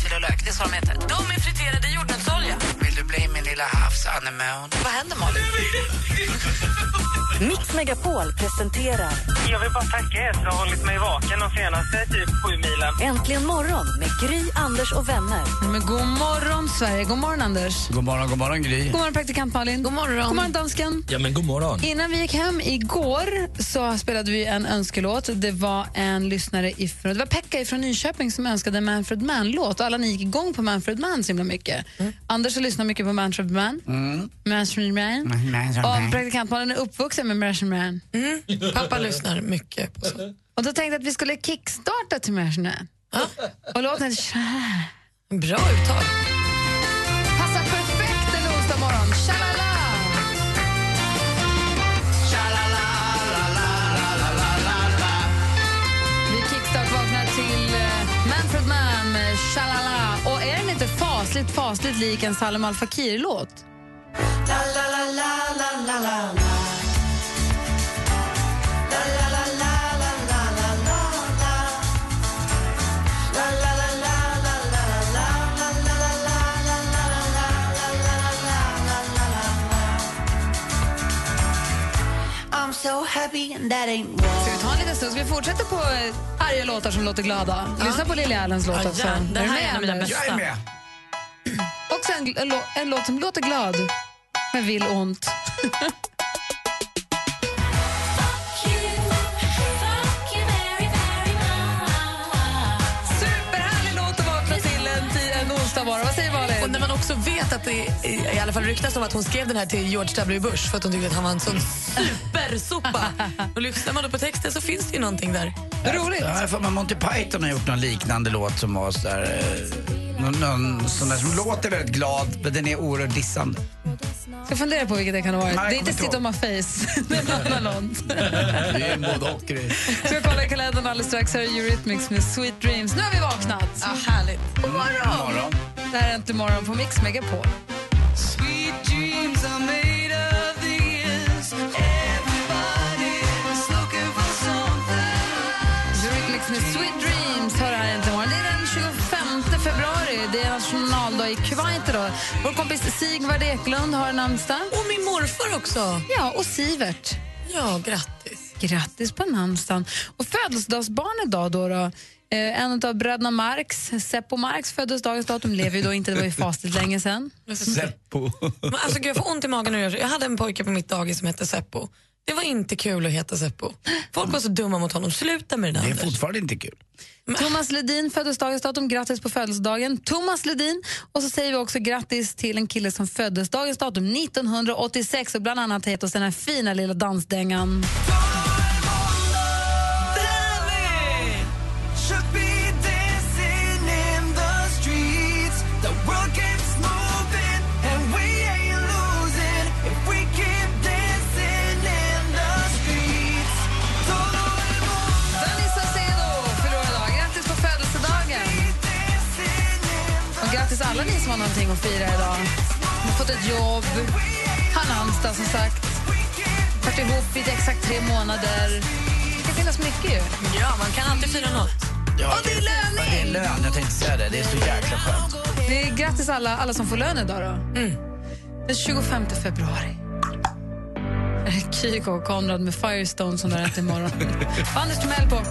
västkustchips och lök. Det är så de heter. De min lilla havsanemon? Vad händer, Malin? Mix Megapol presenterar Jag vill bara tacka er som har hållit mig vaken de senaste typ sju milen. Äntligen morgon med Gry, Anders och vänner. Men god morgon, Sverige. God morgon, Anders. God morgon, god morgon Gry. God morgon, praktikant Malin. God morgon. God morgon, dansken. Ja, men god morgon. Innan vi gick hem igår så spelade vi en önskelåt. Det var en lyssnare ifrån, det var Pekka från Nyköping som önskade en Manfred Mann-låt. Alla ni gick igång på Manfred Mann så himla mycket. Anders har lyssnat mycket på Manfred Mann. Manfred Mann. Och praktikant Malin är uppvuxen med Manfred Mann. Pappa lyssnar mycket på så. Och då tänkte jag att vi skulle kickstarta till Manfred Mann. Och låten heter. Bra uttal. Inte fasligt, lik en Salem Al Fakir-låt? Ska vi ta en liten stund? Ska vi fortsätta på eh, arga låtar som låter glada? Lyssna på Lily Allens låt också. Ja, det här är en av mina Anders? Jag är med. Också en, en, en låt som låter glad, men vill ont. Och när man också vet att det i, i alla fall ryktas om att hon skrev den här till George W. Bush för att hon tyckte att han var en sån supersopa. och lyssnar man då på texten så finns det ju någonting där. Roligt. Ja, med Monty Python har gjort någon liknande låt som var så där, eh, någon, någon sån där som låter väldigt glad men den är oerhört dissande. Jag funderar på vilket det kan ha varit. Nej, det är inte Sit on my face. någon annan låt. Det är en både och grej. Ska kolla i kalendern alldeles strax. Här är Eurythmics med Sweet Dreams. Nu har vi vaknat. Ja, härligt. God morgon. morgon. Det här är Äntligen morgon på Mix Megapol. Vår kompis Sigvard Eklund har namnsdag. Och min morfar också. Ja, och Sivert. Ja, grattis. Grattis på namnsdagen. Och födelsedagsbarn idag då, då eh, en av bröderna Marx, Seppo Marx föddes dagens datum, lever ju då inte, det var ju fasligt länge sedan. Seppo. Men alltså, gud, jag får ont i magen nu. Jag hade en pojke på mitt dagis som hette Seppo. Det var inte kul att heta Seppo. Folk var så dumma mot honom. Sluta med det där, Det är Anders. fortfarande inte kul. Thomas Ledin föddes dagens datum, grattis på födelsedagen. Thomas Ledin. Och så säger vi också grattis till en kille som föddes dagens datum 1986 och bland annat gett oss den här fina lilla dansdängan. Alla ni som har någonting att fira idag. Har fått ett jobb, har namnsdag som sagt. Varit ihop i exakt tre månader. Det kan finnas mycket ju. Ja, man kan alltid fira något. Ja, Och det är löning! Det är lön, jag tänkte säga det. Det är så jäkla skönt. Det är grattis alla, alla som får lön idag då. Den 25 februari. Kygo och Konrad med Firestone som där äter imorgon. Anders Timell på.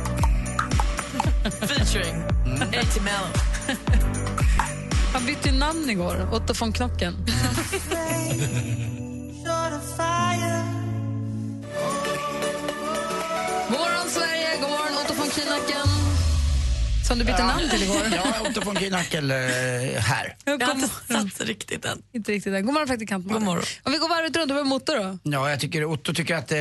Featuring A.T. Mello. Han bytte namn igår, Otto von Knocken. Morgon, Sverige! God morgon, Otto von Kinaken. Som du bytte namn till igår. Ja, Otto von Kynackel eh, här. Jag har inte satt riktigt än. Inte riktigt än. God morgon praktikant. God morgon. Om vi går varvet runt, vad är motor då? Ja, jag tycker Otto tycker att eh,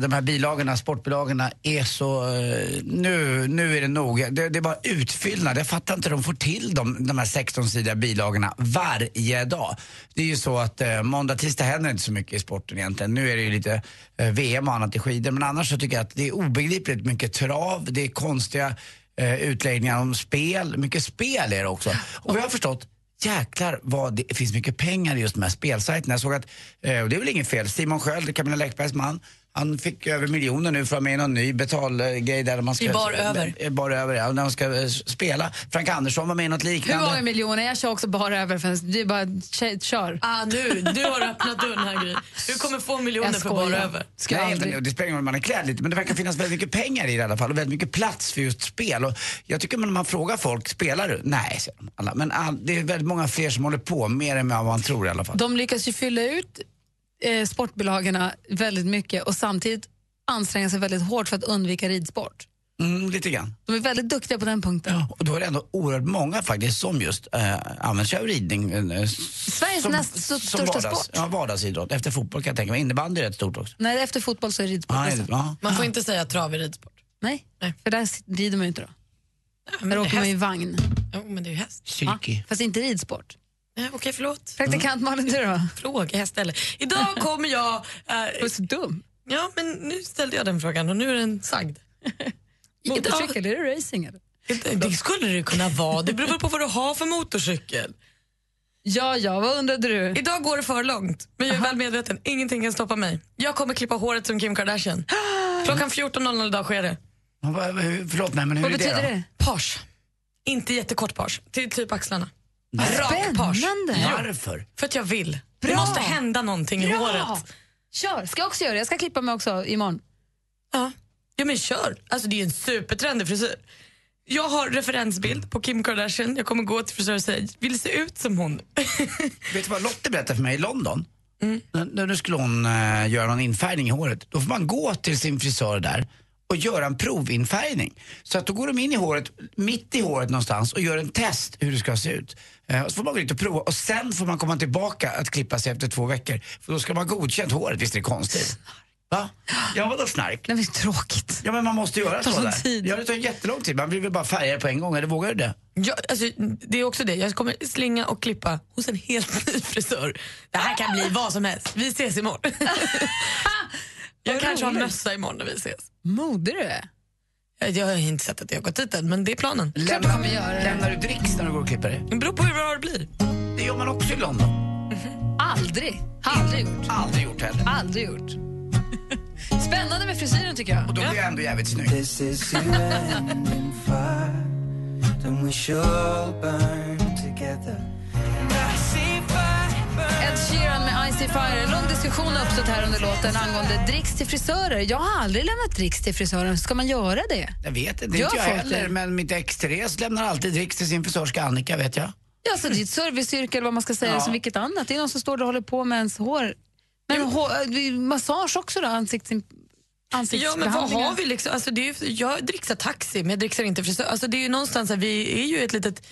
de här bilagorna, sportbilagorna är så... Eh, nu, nu är det nog. Det, det är bara utfyllnad. Jag fattar inte hur de får till de, de här 16-sidiga bilagorna varje dag. Det är ju så att eh, måndag, tisdag händer inte så mycket i sporten egentligen. Nu är det ju lite eh, VM och annat i skidor. Men annars så tycker jag att det är obegripligt mycket trav, det är konstiga eh, utläggningar om spel. Mycket spel är det också. Och vi jag har förstått Jäklar vad det finns mycket pengar i just de här spelsajterna. Jag såg att, eh, och det är väl inget fel, Simon Sköld, Camilla Läckbergs man, han fick över miljoner nu för att med i någon ny betalgrej där man ska... I bar över. Bar över, ja. När man ska eh, spela. Frank Andersson var med i något Hur liknande. många miljoner? Jag kör också bara över. För det är bara kör. Ah, nu, du har öppnat dörren här Gry. Du kommer få miljoner för bara skojar. över. Ska Nej, aldrig. det spelar ingen roll om man är klädd lite, men det verkar finnas väldigt mycket pengar i det i alla fall och väldigt mycket plats för just spel. Och jag tycker när man frågar folk, spelar du? Nej, säger de alla. Men all, det är väldigt många fler som håller på, mer än vad man tror i alla fall. De lyckas ju fylla ut eh, sportbilagorna väldigt mycket och samtidigt anstränga sig väldigt hårt för att undvika ridsport. Mm, lite grann. De är väldigt duktiga på den punkten. Och då är det ändå oerhört många faktiskt som just äh, använder sig av ridning. eh, Sveriges som, näst som största vardags, sport. Ja, vardagsidrott. Efter fotboll kan jag tänka mig. Innebandy är rätt stort också. Nej, efter fotboll så är ridsport. Ja, bäst. ja. Man får inte säga att trav är ridsport. Nej, Nej. för där rider man ju inte då. Men Där åker man ju vagn. Jo, men det är ju häst. Ja, fast inte ridsport. Nej, Okej, förlåt. Praktikant Malin, du då? Fråga häst eller. Idag kommer jag... Du eh, är så dum. ja, men nu ställde jag den frågan och nu är den sagd. Motorcykel, är det racing eller? Det skulle det kunna vara. Det beror på vad du har för motorcykel. Ja, ja, vad undrade du? Idag går det för långt, men jag är väl medveten. Ingenting kan stoppa mig. Jag kommer klippa håret som Kim Kardashian. Klockan 14.00 idag sker det. Förlåt mig, men hur Vad är betyder det? det? Page. Inte jättekort page, till typ axlarna. Rak page. Spännande. Varför? För att jag vill. Det Bra. måste hända någonting i Bra! håret. Kör, ska jag också göra det? Jag ska klippa mig också imorgon. Ja. ja, men kör. Alltså, det är en supertrendig frisyr. Jag har referensbild på Kim Kardashian. Jag kommer gå till frisören och säga, vill se ut som hon. Vet du vad Lotte berättade för mig i London? När nu skulle hon eh, göra någon infärgning i håret. Då får man gå till sin frisör där och göra en provinfärgning. Så att då går de in i håret, mitt i håret någonstans och gör en test hur det ska se ut. Eh, och så får man gå dit och prova och sen får man komma tillbaka att klippa sig efter två veckor. För då ska man ha godkänt håret, visst är det konstigt? Va? Ja, vadå snark? Det är tråkigt. Ja men man måste göra tar så där. tid. Ja det tar jättelång tid, man vill väl bara färga det på en gång, eller vågar du det? Ja, alltså, det är också det. Jag kommer slinga och klippa hos en helt ny frisör. Det här kan bli vad som helst. Vi ses imorgon. jag kanske har mössa imorgon när vi ses. Modig du är. Jag, jag har inte sett att jag har gått dit än, men det är planen. Kommer göra det. lämnar du dricks när du går och klipper dig? Det beror på hur bra det blir. Det gör man också i London. Aldrig. Har aldrig gjort. Aldrig gjort heller. Aldrig gjort. Spännande med frisyren tycker jag. Och då blir jag ändå jävligt snygg. This is you and fire. Then we shall burn together. Ed Sheeran med Icy Fire. En lång diskussion har uppstått här under låten angående dricks till frisörer. Jag har aldrig lämnat dricks till frisören. Ska man göra det? Jag vet inte, Gör inte jag heller. det? Men mitt ex Therese lämnar alltid dricks till sin frisörska Annika, vet jag. Ja, alltså, det är ett serviceyrke eller vad man ska säga Ja. som vilket annat. Det är någon som står där och håller på med ens hår. Men hår, massage också då? Ansikts, Ja, men vad har vi liksom? Alltså, det är, ju- jag dricksar taxi, men jag dricksar inte frisör. Alltså, det är ju någonstans här, vi är ju ett litet...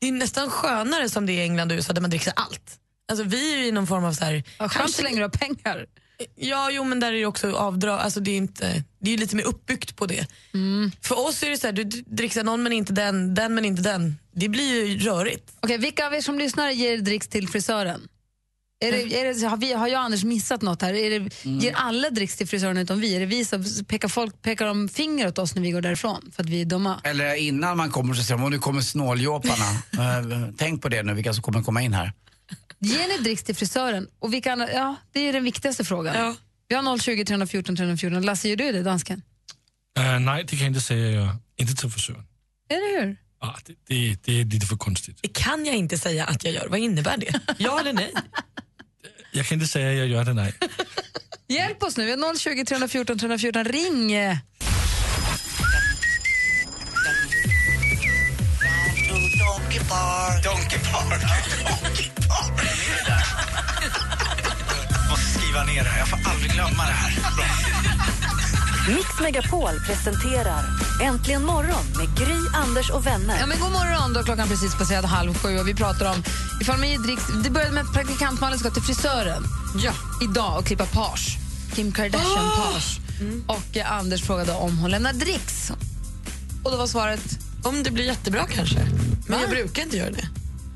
Det är nästan skönare som det är i England och USA där man dricksar allt. Alltså, vi är ju i någon form av så här... Ja, skönt så länge du har pengar. Ja, jo, men där är det också avdrag. Alltså, det är inte, det är lite mer uppbyggt på det. Mm. För oss är det så här, du dricksar någon men inte den, den men inte den. Det blir ju rörigt. Okej, vilka av er som lyssnar ger dricks till frisören? Är det, är det, har, vi, har jag och Anders missat något här? Är det, Ger alla dricks till frisören utom vi? Är det vi som pekar, folk, pekar de finger åt oss när vi går därifrån för att vi är dumma? Eller innan man kommer så säger de, "Åh, nu kommer snåljåparna. Eh, Tänk på det nu, vilka som kommer komma in här. Ger ni dricks till frisören? Och vilka andra, ja, det är den viktigaste frågan. Ja. Vi har 020 314 314. Lasse, gör du det, dansken? Uh, nej, det kan jag inte säga jag. Inte till frisören. Eller hur? Ah, det, det, det är lite för konstigt. Det kan jag inte säga att jag gör. Vad innebär det? Ja eller nej? Jag kan inte säga jag gör det, nej. Hjälp oss nu, vi har 020 314 314. Ring! Donkey Park. Donkey Park. Donkey Park. Måste skriva ner det här, jag får aldrig glömma det här. Mix Megapol presenterar Äntligen morgon med Gry, Anders och vänner. Ja, men god morgon, då är klockan precis passerat halv sju och vi pratar om ifall man dricks. Det började med att praktikant Malin ska till frisören Ja. idag och klippa page. Kim Kardashian page. Och eh, Anders frågade om hon lämnar dricks. Och då var svaret? Om det blir jättebra kanske. Men jag brukar inte göra det.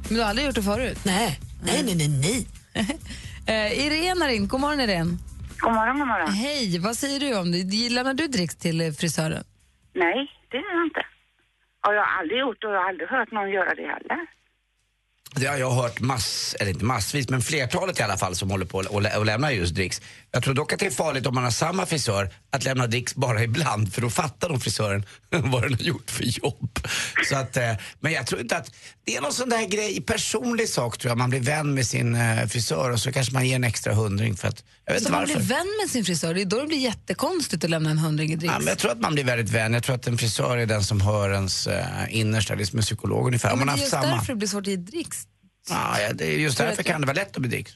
Men du har aldrig gjort det förut? Nej. Nej, nej, nej, nej. Eh, Irene har ringt. God morgon, Irene. God morgon, god morgon. Hej, vad säger du om det? Lämnar du dricks till eh, frisören? Nej, det gör jag inte. Och jag har aldrig gjort och jag har aldrig hört någon göra det heller. Det har jag hört mass, eller inte massvis, men flertalet i alla fall som håller på och, lä- och lämnar just dricks. Jag tror dock att det är farligt om man har samma frisör att lämna dricks bara ibland för då fattar nog frisören vad den har gjort för jobb. Så att, eh, men jag tror inte att, det är någon sån där grej, personlig sak tror jag, man blir vän med sin eh, frisör och så kanske man ger en extra hundring för att, jag vet Så inte man blir vän med sin frisör, det är då det blir jättekonstigt att lämna en hundring i dricks. Ja, men jag tror att man blir väldigt vän. Jag tror att en frisör är den som hör ens eh, innersta, det är som en psykolog ungefär. Ja, men man det är just samma. därför det blir svårt att ge dricks. Ja, ja, det är just därför att kan det vara lätt att bli dricks.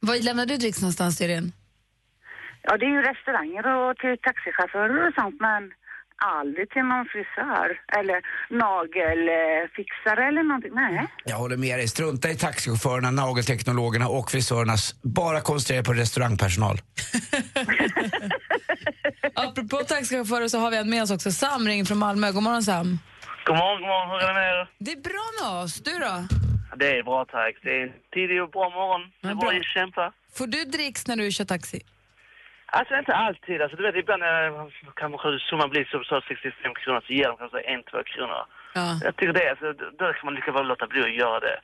Var lämnar du dricks någonstans, Irene? Ja, det är ju restauranger och till taxichaufförer och sånt, men aldrig till någon frisör eller nagelfixare eller någonting. Nej. Jag håller med dig. Strunta i taxichaufförerna, nagelteknologerna och frisörernas. Bara koncentrera på restaurangpersonal. Apropå taxichaufförer så har vi en med oss också. Sam ringer från Malmö. God morgon Sam. God morgon, god morgon. Hur är det med er? Det är bra med oss. Du då? Det är bra tack. Det är en tidig och bra morgon. Det är bara att kämpa. Får du dricks när du kör taxi? Alltså inte alltid. Alltså, du vet, ibland eh, kan kanske summan bli så, så 65 kronor så ger de kanske en, två kronor. Ja. Jag tycker det, alltså, då- kan man lika väl låta bli att göra det.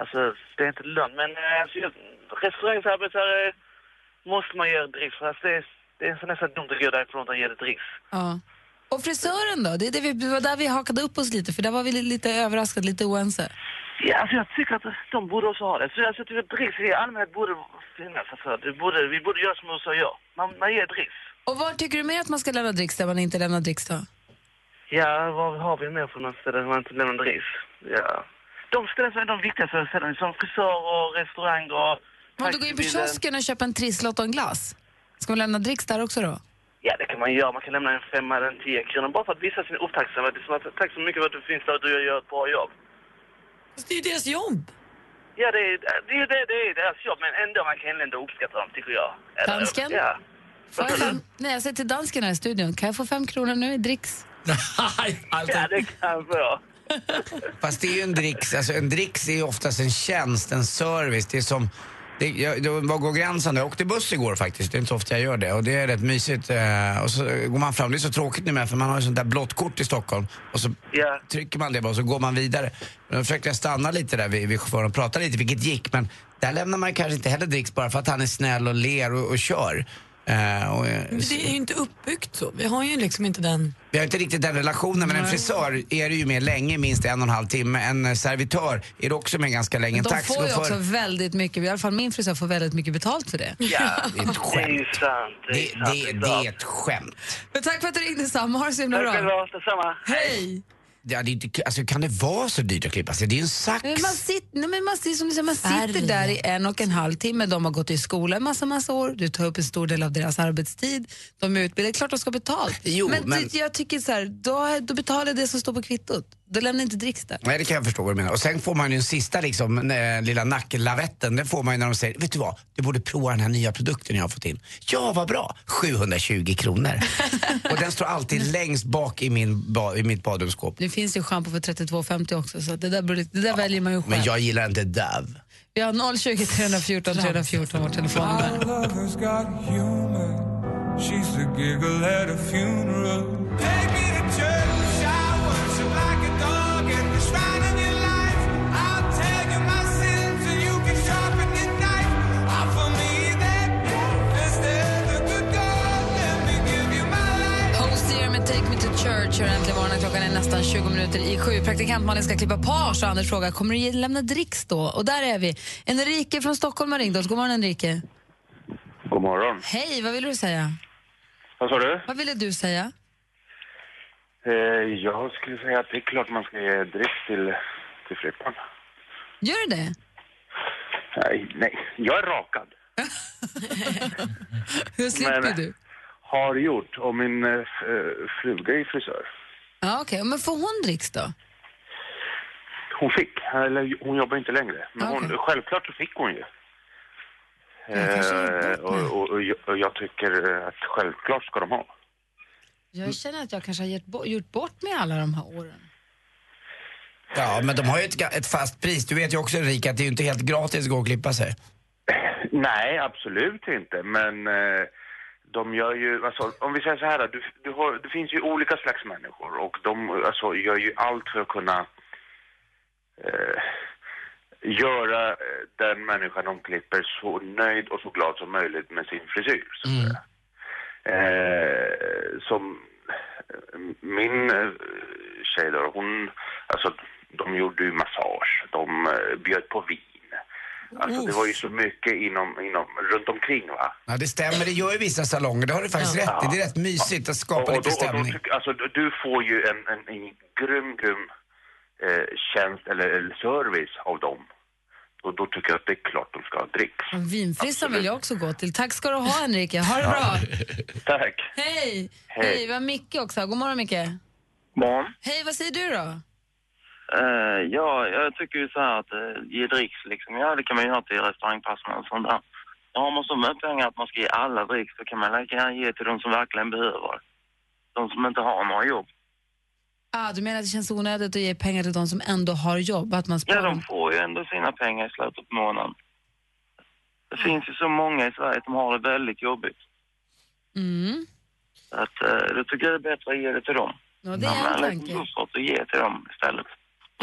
Alltså, det är inte lönt. Men eh, alltså, restaurangsarbetare måste man göra dricks. Alltså, det, är, det är nästan dumt att gå därifrån utan att ge det dricks. Ja. Och frisören då? Det, är det, vi, det var där vi hakade upp oss lite, för där var vi lite överraskade, lite oense. Ja, alltså jag tycker att de borde också ha det. Så alltså, dricks i allmänhet borde finnas. Alltså, det borde, vi borde göra som USA gör. Man, man ger dricks. Och var tycker du mer att man ska lämna dricks där man inte lämnar dricks då? Ja, vad har vi mer för något ställe där man inte lämnar dricks? Ja. De ställen som är de viktigaste ställena, som frisör och restaurang och... Om du går in på kiosken och köper en trisslott och en glass, ska man lämna dricks där också då? Ja, det kan man göra. Man kan lämna en femma eller en tio kronor bara för att visa sin upptacksamhet. Att, tack så mycket för att du finns där och du gör ett bra jobb. Fast det är ju deras jobb. Ja, det är, det är, det, det är deras jobb, men ändå man kan ändå uppskatta dem, tycker jag. Eller- Dansken? Ja. Får jag fem? Nej, jag säger till dansken här i studion, kan jag få fem kronor nu i dricks? Ja, det kan jag få. Fast det är ju en dricks, alltså en dricks är ju oftast en tjänst, en service. Det är som, det, jag, det var går gränsen. Jag åkte buss igår faktiskt, det är inte så ofta jag gör det. Och det är rätt mysigt. Eh, och så går man fram, det är så tråkigt nu med för man har ju sånt där blått kort i Stockholm. Och så Ja. trycker man det bara och så går man vidare. Men Då försökte jag stanna lite där vid, vid chauffören och prata lite, vilket gick. Men där lämnar man kanske inte heller dricks bara för att han är snäll och ler och, och kör. Eh, och, eh, Men det är ju inte uppbyggt så. Vi har ju liksom inte den... vi har inte riktigt den relationen, men en frisör är det ju med länge, minst en och en halv timme. En eh, servitör är det också med ganska länge. En De får ju också väldigt mycket, i alla fall min frisör får väldigt mycket betalt för det. Ja, Det är ett det är ju skämt. sant. Det Det, det, är det är ett skämt. Men tack för att du ringde Sam, ha det så himla Tack bra. själva, detsamma. Hej! Ja, det alltså, kan det vara så dyrt att klippa sig? Det är ju en sax. Men Man, sitter, nej, men man, sitter, som du säger, man sitter där i en och en halv timme. De har gått i skola en massa, massa år. Du tar upp en stor del av deras arbetstid. De är utbildade. Klart de ska betalt. Jo, men, men- Det, jag tycker så här, då, då betalar det som står på kvittot. Då lämnar inte dricks där. Nej, det kan jag förstå vad du menar. Och sen får man ju den sista liksom, eh, lilla nacklavetten. Den får man ju när de säger, vet du vad, du borde prova den här nya produkten jag har fått in. Ja, vad bra! 720 kronor. och den står alltid längst bak i, min ba, i mitt badrumsskåp. Det finns ju schampo för 32,50 också, så det där, beror det där väljer man ju själv. Men jag gillar inte Dove. Vi har 020 314 314 vårt telefonnummer. She's the giggle at a funeral. Church hör äntligen morgonen. Klockan är nästan 20 minuter i sju. Praktikant Malin ska klippa page och Anders frågar kommer du lämna dricks då? Och där är vi. Enrique från Stockholm har ringt oss. God morgon Enrique. God morgon. Hej, vad vill du säga? Vad sa du? Vad ville du säga? Eh, jag skulle säga att det är klart man ska ge dricks till, till Frippan. Gör du det? Nej, nej, jag är rakad. Hur slipper Men- du? Har gjort och min eh, eh, fruga är frisör. Ja, okej. Men får hon dricks då? Hon fick, eller hon jobbar inte längre. Men hon, självklart så fick hon ju. Eh, och, och, och, jag, och jag tycker att självklart ska de ha. Jag känner att jag kanske har gett gjort bort mig alla de här åren. Ja, men de har ju ett, ett fast pris. Du vet ju också Erika att det är ju inte helt gratis att gå och klippa sig. Nej, absolut inte. Men eh, de gör ju, alltså, om vi säger så här, du, du har, det finns ju olika slags människor och de alltså, gör ju allt för att kunna eh, göra eh, den människan de klipper så nöjd och så glad som möjligt med sin frisyr. Så säga. Eh, som min eh, tjej då, hon, alltså de gjorde ju massage, de eh, bjöd på vin. Alltså det var ju så mycket inom, inom, runt omkring va. Ja, det stämmer. Det gör ju vissa salonger. Det har du faktiskt rätt i. Det är rätt mysigt att skapa Och- och lite då- och då stämning. alltså, du- får ju en, en, en grym, grym eh, tjänst eller, eller service av dem. Och då tycker jag att det är klart de ska ha dricks. Vinfrissan vill jag också gå till. Tack ska du ha, Enrique. Ha det bra. Tack. Hej! Hej. Hej, vi har Micke också. God morgon, Micke. Morgon. Hej, vad säger du då? Eh, ja, jag tycker ju så här att uh, ge dricks liksom, ja det kan man ju ha till restaurangpassen och sånt där. Men har man så mycket pengar att man ska ge alla dricks, då kan man lika gärna ge till de som verkligen behöver. De som inte har några jobb. Ah, du menar att det känns onödigt att ge pengar till de som ändå har jobb? Att man Ja, de får ju ändå sina pengar i slutet på månaden. Det finns ju så många i Sverige som har det väldigt jobbigt. Mm. Så Att, uh, då tycker jag det är bättre att ge det till dem. Ja, det är en man lägger tanke. buffert och ge till dem istället.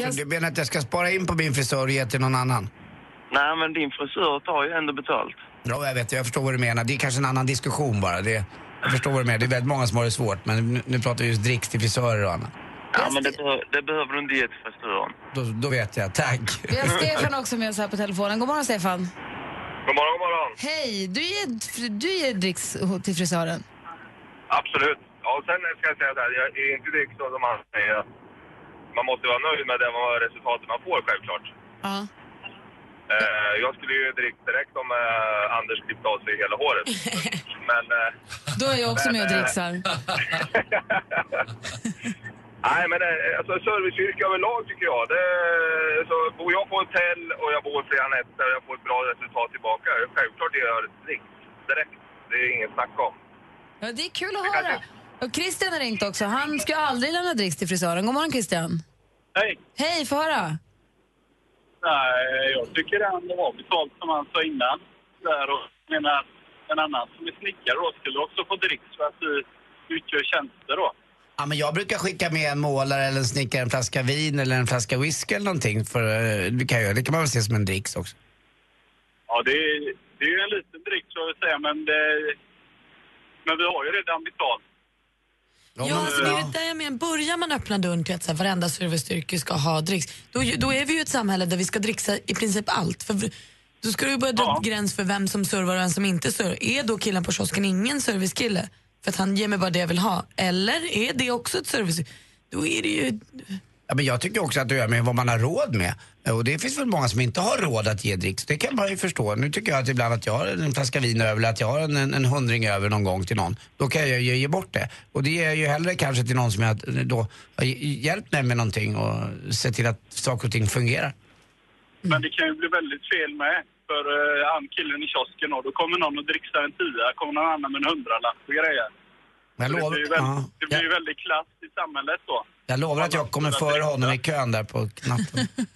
Så Du menar att jag ska spara in på min frisör och ge till någon annan? Nej, men din frisör tar ju ändå betalt. Ja, jag vet. Jag förstår vad du menar. Det är kanske en annan diskussion bara. Det, jag förstår vad du menar. Det är väldigt många som har det svårt. Men nu, nu pratar vi just dricks till frisörer och annat. Ja, men det, det behöver du inte ge till frisören. Då, då vet jag. Tack. Vi har Stefan också med oss här på telefonen. God morgon, Stefan. God morgon, god morgon. Hej! Du ger, du ger dricks till frisören. Absolut. Ja, och sen ska jag säga det här, jag är inte direkt så som han säger. Man måste vara nöjd med det resultatet man får självklart. Ja. Eh, jag skulle ju dricka direkt om eh, Anders klippte av sig hela håret. Men... Eh, Då är jag också Men, med och eh, dricksar. nej, men eh, alltså serviceyrke överlag tycker jag. Det, så bor jag på hotell och jag bor flera nätter och jag får ett bra resultat tillbaka. Självklart gör jag dricks direkt. Det är inget snack om. Ja, det är kul att höra. Och Christian har ringt också. Han ska aldrig lämna dricks till frisören. God morgon, Christian. Hej. Hej, få höra. Nej, jag tycker han har betalt som han sa innan. Där och menar, en annan som är snickare då skulle också få dricks för att du utgör tjänster då. Ja, men jag brukar skicka med en målare eller en snickare en flaska vin eller en flaska whisky eller någonting. För, eh, det, kan jag, det kan man väl se som en dricks också. Ja, det är, det är ju en liten dricks så att säga, men det, men vi har ju redan betalt. Ja, alltså, det är ju där jag menar. Börjar man öppna dörren till att så här, varenda serviceyrke ska ha dricks, då, då är vi ju ett samhälle där vi ska dricksa i princip allt. För då ska du börja dra gräns för vem som servar och vem som inte servar. Är då killen på kiosken ingen servicekille? För att han ger mig bara det jag vill ha. Eller är det också ett service... Då är det ju... Ja, men jag tycker också att det gör med vad man har råd med. Och det finns väl många som inte har råd att ge dricks. Det kan man ju förstå. Nu tycker jag att ibland att jag har en flaska vin över eller att jag har en, en, en hundring över någon gång till någon. Då kan jag ju ge bort det. Och det ger jag ju hellre kanske till någon som jag då har hjälpt mig med någonting och sett till att saker och ting fungerar. Men det kan ju bli väldigt fel med. För uh, han killen i kiosken då, då kommer någon och dricksar en tia, kommer någon annan med en hundralapp och grejer. Men det blir ju väldigt, ja, det blir väldigt klass i samhället då. Jag lovar att jag kommer före honom i kön där på natten.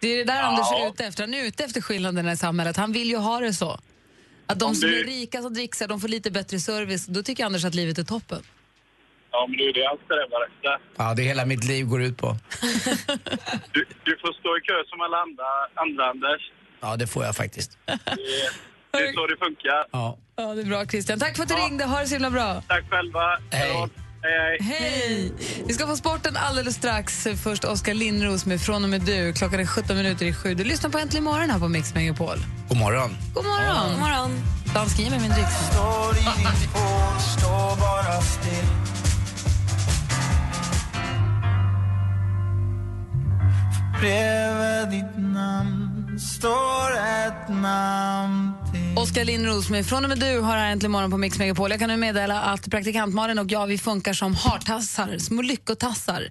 Det är det där Anders är ute efter. Han är ute efter skillnaderna i samhället. Han vill ju ha det så. Att de Om som det- är rika som dricksar, de får lite bättre service. Då tycker Anders att livet är toppen. Ja, men det är det han strävar efter. Ja, det är hela mitt liv går ut på. Du, du får stå i kö som alla andra, andra Anders. Ja, det får jag faktiskt. Det, det är så det funkar. Ja. Ja, det är bra Christian. Tack för att du ringde. Ha det så himla bra. Tack själva. Hej. Hej, hej. Hej! Vi ska få sporten alldeles strax. Först Oskar Lindros med Från och med du. Klockan är 17 minuter i sju. Du lyssnar på Äntligen morgon här på Mix Megapol. God morgon. God morgon! God morgon. Dansken, ge mig min dricks. Står i din port, står bara still Bredvid ditt namn står ett namn Jessica Lindros med Från och med du har här äntligen morgon på Mix Megapol. Jag kan nu meddela att praktikant Malin och jag vi funkar som hartassar, små lyckotassar.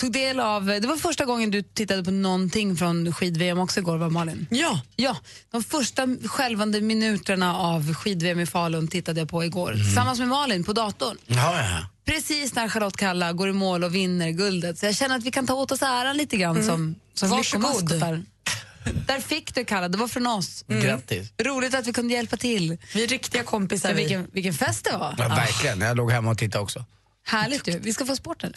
Tog del av, det var första gången du tittade på någonting från skid-VM också igår, var Malin? Ja. Ja, de första skälvande minuterna av skid-VM i Falun tittade jag på igår. Tillsammans med Malin på datorn. Ja, ja. Precis när Charlotte Kalla går i mål och vinner guldet. Så jag känner att vi kan ta åt oss äran lite grann Mm. som, som lyckomaskotar. Där fick du Kalla, det var från oss. Grattis. Roligt att vi kunde hjälpa till. Vi är riktiga kompisar. Vi. vilken, vilken fest det var. Ja, verkligen. Jag låg hemma och tittade också. Härligt ju. Vi ska få sporten.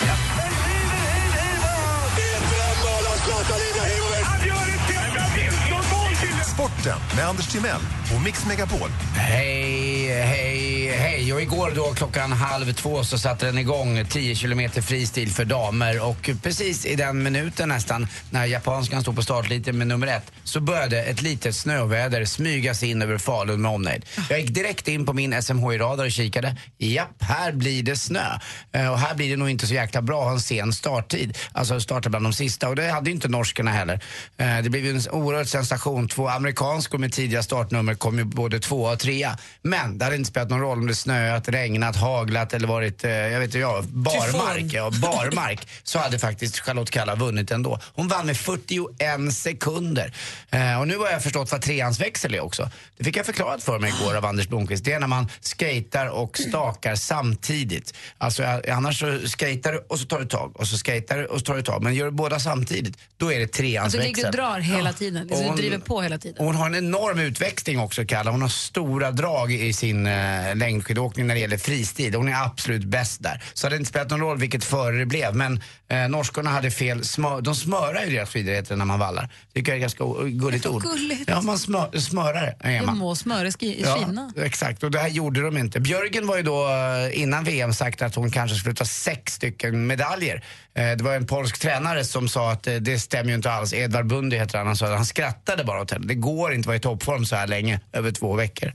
Sporten med Anders Timell och Mix Megapol. Hej, hej, hej. Och igår då klockan halv två så satte den igång 10 kilometer fristil för damer och precis i den minuten nästan när japanskan stod på startlinjen med nummer ett så började ett litet snöväder smyga sig in över Falun med omnejd. Jag gick direkt in på min SMHI-radar och kikade. Japp, här blir det snö. Eh, och här blir det nog inte så jäkla bra att ha en sen starttid. Alltså starta bland de sista och det hade ju inte norskarna heller. Eh, det blev ju en oerhörd sensation. Två amerikanskor med tidiga startnummer kom ju både tvåa och trea. Men det hade inte spelat någon roll om det snöat, regnat, haglat eller varit, eh, jag vet inte jag, barmark. Ja, barmark. Så hade faktiskt Charlotte Kalla vunnit ändå. Hon vann med 41 sekunder. Eh, Och nu har jag förstått vad treansväxel är också. Det fick jag förklarat för mig igår av Anders Blomqvist. Det är när man skater och stakar samtidigt. Alltså eh, annars så skater du och så tar du tag och så skater du och så tar du tag. Men gör du båda samtidigt, då är det Alltså treansväxel. du ligger och drar hela tiden, Och du hon- driver på hela tiden. och hon har en enorm utväxling också, Kalla. Hon har stora drag i sin eh, längdskidåkning när det gäller fristil. Hon är absolut bäst där. Så det hade inte spelat någon roll vilket före det blev. Men eh, norskorna hade fel. Smör, de smörar ju deras skidor heter det när man vallar. Tycker jag är ganska gulligt ord. gulligt. Ja, man smör, smörar är man. må smöreski Ja, Kina. exakt. Och det här gjorde de inte. Björgen var ju då eh, innan VM sagt att hon kanske skulle ta sex stycken medaljer. Eh, Det var en polsk tränare som sa att eh, det stämmer ju inte alls. Edvard Bundy heter han. Han sa han skrattade bara åt henne. Det går inte att vara i toppform så här länge, över två veckor.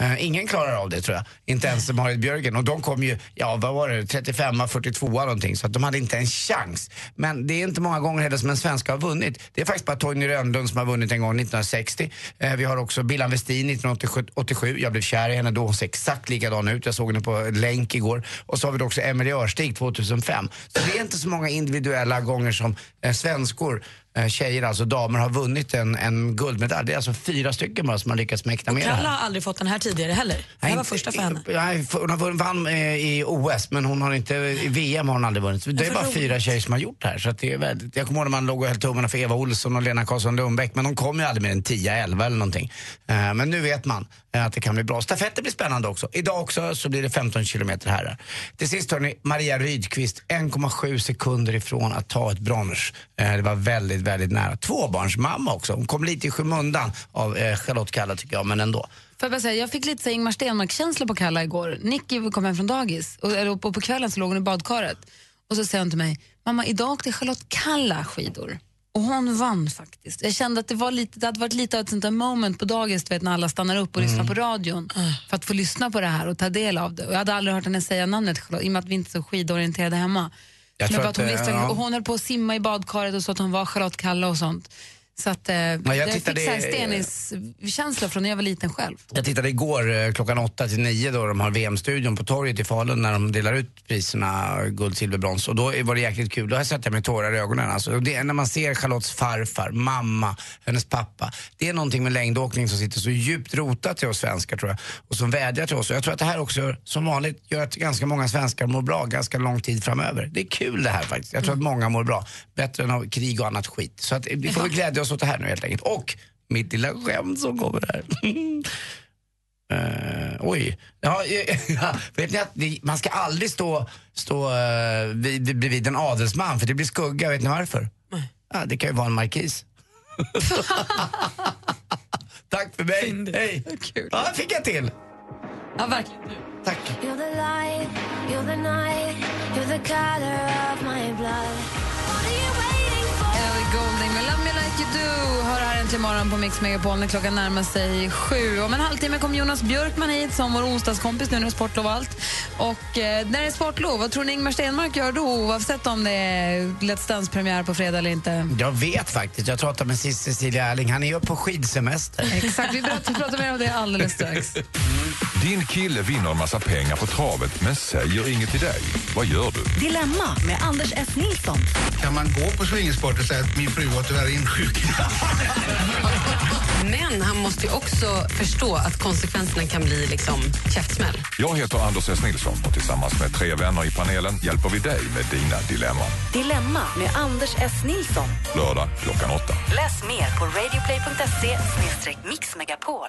Eh, ingen klarar av det tror jag. Inte ens Marit Björgen. Och de kom ju, ja vad var det, 35 42 någonting. Så att de hade inte en chans. Men det är inte många gånger heller som en svenska har vunnit. Det är faktiskt bara Torgny Rönnlund som har vunnit en gång 1960. Eh, vi har också Billan Westin 1987. Jag blev kär i henne då. Hon ser exakt likadan ut. Jag såg henne på länk igår. Och så har vi då också Emelie Örstig 2005. Så det är inte så många individuella gånger som eh, svenskor Tjejer, alltså damer, har vunnit en, en guldmedalj. Det är alltså fyra stycken bara som har lyckats mäkta med det Kalla har aldrig fått den här tidigare heller. Det här var första för henne. Nej, för- hon har vunnit- vann eh, i OS men hon har inte, i VM har hon aldrig vunnit. Det är bara roligt. fyra tjejer som har gjort det här. Så det är väldigt, jag kommer ihåg när man låg och höll tummarna för Eva Olsson och Lena Karlsson Lundbäck men de kom ju aldrig med en 10-11 eller någonting. Eh, men nu vet man eh, Eh, att det kan bli bra. Stafetter blir spännande också. Idag också så blir det 15 kilometer här. Till sist hörni, Maria Rydqvist 1,7 sekunder ifrån att ta ett brons. Eh, det var väldigt, väldigt nära. Tvåbarnsmamma också. Hon kom lite i skymundan av eh, Charlotte Kalla tycker jag, men ändå. Får jag, bara säga, jag fick lite så Ingmar Stenmark-känsla på Kalla igår. Nicky kom hem från dagis och, och på kvällen så låg hon i badkaret. Och så säger hon till mig, mamma idag åkte Charlotte Kalla skidor. Och hon vann faktiskt. Jag kände att det, var lite, det hade varit lite av ett sånt där moment på dagis vet, när alla stannar upp och lyssnar på radion för att få lyssna på det här och ta del av det. Och jag hade aldrig hört henne säga namnet Charlotte, i och med att vi inte är så skidorienterade hemma. Jag Men bara att, hon, visste, ja. och hon höll på att simma i badkaret och så att hon var Charlotte Kalla och sånt. Så att, eh, jag, fick tittade- så här Stenis-känsla från när jag var liten själv. Jag tittade igår eh, klockan åtta till nio då de har VM-studion på torget i Falun när de delar ut priserna guld, silver, brons. Och då var det jäkligt kul. Då har jag sett det med tårar i ögonen. Alltså, det är när man ser Charlottes farfar, mamma, hennes pappa. Det är någonting med längdåkning som sitter så djupt rotat till oss svenskar tror jag. Och som vädjar till oss. Och jag tror att det här också som vanligt gör att ganska många svenskar mår bra ganska lång tid framöver. Det är kul det här faktiskt. Jag tror att många mår bra. Bättre än av krig och annat skit. Så att, vi får väl glädja oss det här nu helt enkelt. Och mitt lilla skämt som kommer här. Eh, oj. Ja, vet ni att man ska aldrig stå, stå uh, vid, bredvid en adelsman för det blir skugga. Vet ni varför? Ja, det kan ju vara en markis. Tack för mig. Hej. Ja, fick jag till. Ja, verkligen. Tack. You're the light, you're the night, you're the color of my blood. Do hör här äntligen morgon på Mix Megapol när klockan närmar sig sju. Om en halvtimme kommer Jonas Björkman hit som vår onsdagskompis nu när det är sportlov och allt. Och eh, när det är sportlov, vad tror ni Ingmar Stenmark gör då oavsett om det är Let's Dance-premiär på fredag eller inte? Jag vet faktiskt. Jag pratade med Cecilia Erling. Han är ju på skidsemester. Exakt, vi pratar, pratar mer om det alldeles strax. Din kille vinner en massa pengar på travet men säger inget till dig. Vad gör du? Dilemma med Anders S. Nilsson. Kan man gå på swingersport och säga att min fru var tyvärr insjuknad? Men han måste ju också förstå att konsekvenserna kan bli liksom käftsmäll. Jag heter Anders S. Nilsson och tillsammans med tre vänner i panelen hjälper vi dig med dina dilemman. Dilemma med Anders S. Nilsson. Lördag klockan åtta. Läs mer på radioplay.se mixmegapol.